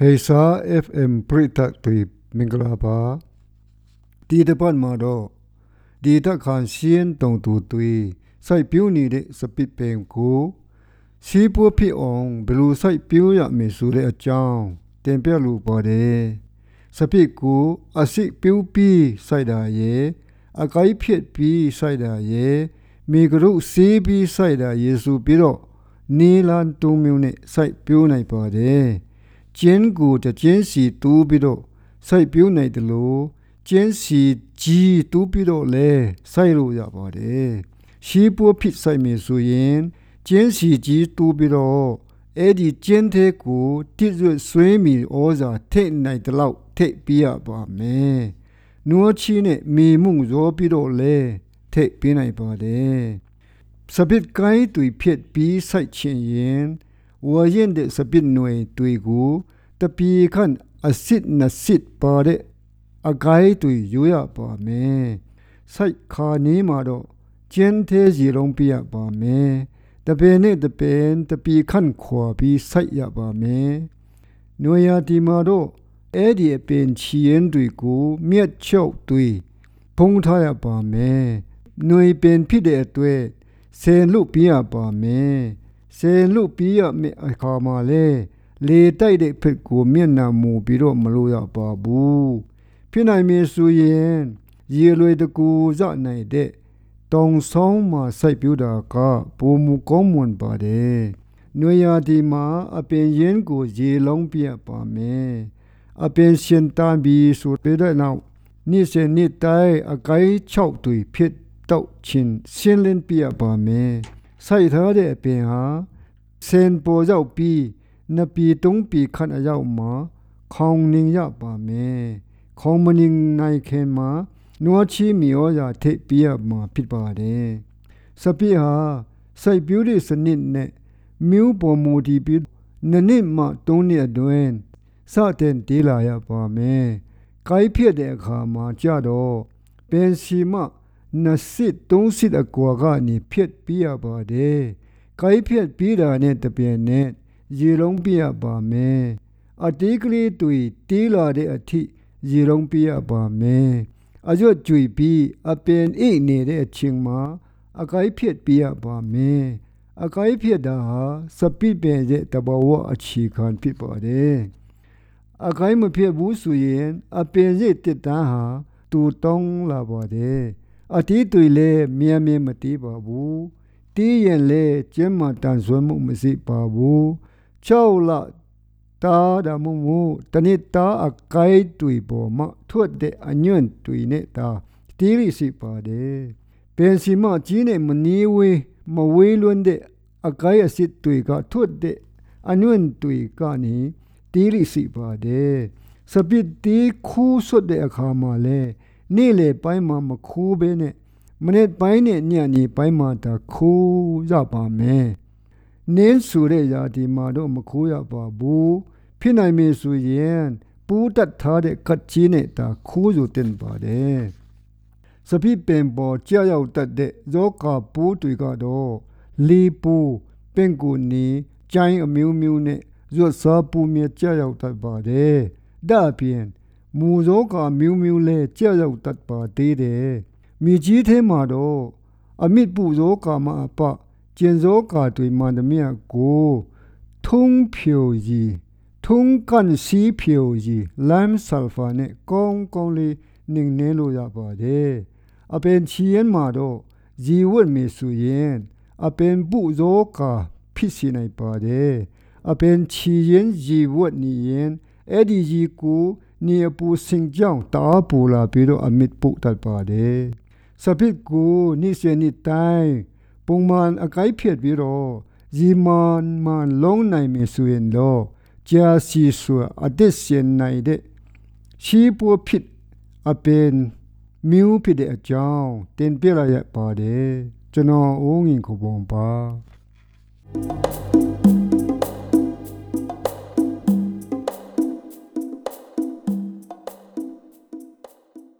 ဟေစာ FM ပရိသတ်တွေမင်္ဂလာပါဒီတပတ်မှာတော့ဒီတက်ခါရှင်းတုံတူတွေစိုက်ပြူးနေတဲ့စပစ်ပင်ကိုစီးပွားဖြစ်အောင်ဘယ်လိုစိုက်ပြူးရမည်ဆိုတဲ့အကြောင်းတင်ပြလိုပါတယ်စပစ်ကိုအစစ်ပြူးပြီးစိုက်တာရဲ့အကိုက်ဖြစ်ပြီးစိုက်တာရဲ့မိဂရုစီးပြီးစိုက်တာယေစုပြီးတော့နီလန်တုံမျိုးနဲ့စိုက်ပြူးနိုင်ပါတယ် ကျင်းကိုတကျင်းစီတူးပြီးတော့စိုက်ပြူးနိုင်တယ်လို့ကျင်းစီကြီးတူးပြီးတော့လဲစိုက်လို့ရပါတယ်ရှီးပိုးဖြစ်စိုက်မယ်ဆိုရင်ကျင်းစီကြီးတူးပြီးတော့အဲ့ဒီကျင်းသေးကိုတိရွတ်ဆွေးမီဩဇာထိတ်နိုင်တဲ့လောက်ထိတ်ပြရပါမယ်နွားချီနဲ့မိမှုရောပြီးတော့လဲထိတ်ပြနိုင်ပါတယ်စပစ်ကိုင်းတွေဖြစ်ပြီးစိုက်ချင်ရင် ဝရင်တဲ့စပစ်ຫນွေတွေကိုတပီခန့်အစစ်နစစ်ပါတဲ့အဂိုင်းတွေယူရပါမယ်စိုက်ခါနေမှာတော့ကျင်းသေးစီလုံးပြရပါမယ်တပင်နဲ့တပင်တပီခန့်ခွာပြီးစိုက်ရပါမယ်နွေရာဒီမှာတော့အဲ့ဒီအပင်ချီရင်တွေကို မြက်ချုပ်တွေဖုံးထားရပါမယ်နွေပင်ဖြစ်တဲ့အတွက်ဆယ်လုပြရပါမယ်ဆယ်လုပြရမယ့်အခါမှာလဲလေတိုက်တဲ့ဖက်ကိုမျက်နှာမူပြီးတော့မလို့ရပါဘူးဖြစ်နိုင်မည်ဆိုရင်ရေလွေတကူစနိုင်တဲ့တောင်ဆောင်မှာစိုက်ပြူတာကပုံမူကောင်းမွန်ပါတယ်နွေရာဒီမှာအပင်ရင်ကိုရေလုံးပြပါမယ်အပင်ရှင်တန်ပြီးဆိုပြတဲ့နောက်နေ့စဉ်နေ့တိုင်းအကိုင်း6တွေဖြစ်တော့ချင်းရှင်းလင်းပြပါမယ်စိုက်ထားတဲ့အပင်ဟာ စင်ပေါ်ရောက်ပြီးနပီတုံးပီခန့်အရောက်မှာခေါင်နေရပါမယ်ခေါင်မနေနိုင်ခင်မှာနွားချီမီယောရာထိပ်ပြရမှာဖြစ်ပါတယ်စပိဟာစိုက်ပြူးတဲ့စနစ်နဲ့မြို့ပေါ်မူတည်ပြီးနနစ်မှသုံးနှစ်အတွင်းစတဲ့ဒေးလာရပါမယ်ကိုင်းဖြစ်တဲ့အခါမှာကြတော့ပင်စီမနစစ်သုံးစစ်အကွာကနေဖြစ်ပြရပါတယ် ကိုင်းဖြစ်ပြီးတာနဲ့တပြင်းနဲ့ရေလုံးပြရပါမယ်အတေးကလေးတွေတေးလာတဲ့အထိရေလုံးပြရပါမယ်အရွတ်ကြွေပြီးအပင်အိနေတဲ့အချိန်မှာအကိုက်ဖြစ်ပြရပါမယ်အကိုက်ဖြစ်တာဟာစပိပင်ရဲ့တဘဝအခြေခံဖြစ်ပါတယ်အကိုက်မဖြစ်ဘူးဆိုရင်အပင်ရဲ့တစ်တန်းဟာတူတောင်းလာပါတယ်အတီးတွေလည်းမြန်မြန်မတီးပါဘူး တီးရင်လည်းကျင်းမှတန်ဆွမ်းမှုမရှိပါဘူး6လတာဒါမမူတနိတာအကိုက်တွေပေါ်မှာထွက်တဲ့အညွန့်တွေနဲ့တာတီးရစီပါတယ်ပင်စီမကြီးနဲ့မနီးဝေးမဝေးလွန်းတဲ့အကိုက်အစစ်တွေကထွက်တဲ့အညွန့်တွေကနေတီးရစီပါတယ်စပစ်တီးခူးဆွတ်တဲ့အခါမှာလဲနေ့လေပိုင်းမှာမခူးဘဲနဲ့ မနေ့ပိုင်းနဲ့ညနေပိုင်းမှာတာခူးရပါမယ်နင်းဆိုတဲ့ຢာဒီမှာတော့မခိုးရပါဘူးဖြစ်နိုင်မေဆိုရင်ပူးတတ်ထားတဲ့ကတ်ကြီးနဲ့တာခိုးဆိုတင်ပါတယ်စပိပင်ပေါ်ကြောက်ရောက်တတ်တဲ့ဇောကာပူးတွေကတော့လီပူပင်ကိုနီကျိုင်းအမျိုးမျိုးနဲ့ဇွတ်စားပူမြကြောက်ရောက်တတ်ပါတယ်ဒါအပြင်မူဇောကာမျိုးမျိုးလဲကြောက်ရောက်တတ်ပါသေးတယ် မြေကြီးထဲမှာတော့အမိပူဇောကာမအပကျင်စောကာတွေမှန်သမျှကိုထုံးဖြိုကြီးထုံးကန်စီဖြိုကြီးလမ်ဆာလ်ဖာနဲ့ကောင်းကောင်းလေးနှင်နေလို့ရပါတယ်အပင်ချီရင်မှာတော့ဇီဝတ်မီဆိုရင်အပင်ပူဇောကာဖြစ်စီနိုင်ပါတယ်အပင်ချီရင်ဇီဝတ်နီရင်အဲ့ဒီကြီးကိုနေပူစင်ကြောင်တာပူလာပြီးတော့အမစ်ပုတ်တတ်ပါတယ် စပစ်ကိုနေ့စဉ်နေ့တိုင်းပုံမှန်အကိုက်ဖြစ်ပြီးတော့ရီမန်မန်လုံးနိုင်မယ်ဆိုရင်တော့ကြာစီဆိုအဒစ်စင်နိုင်တဲ့ရှီပိုဖြစ်အပင်မြူဖြစ်တဲ့အကြောင်းတင်ပြရရပါတယ်ကျွန်တော်ဦးငင်ခုပုံပါ thank you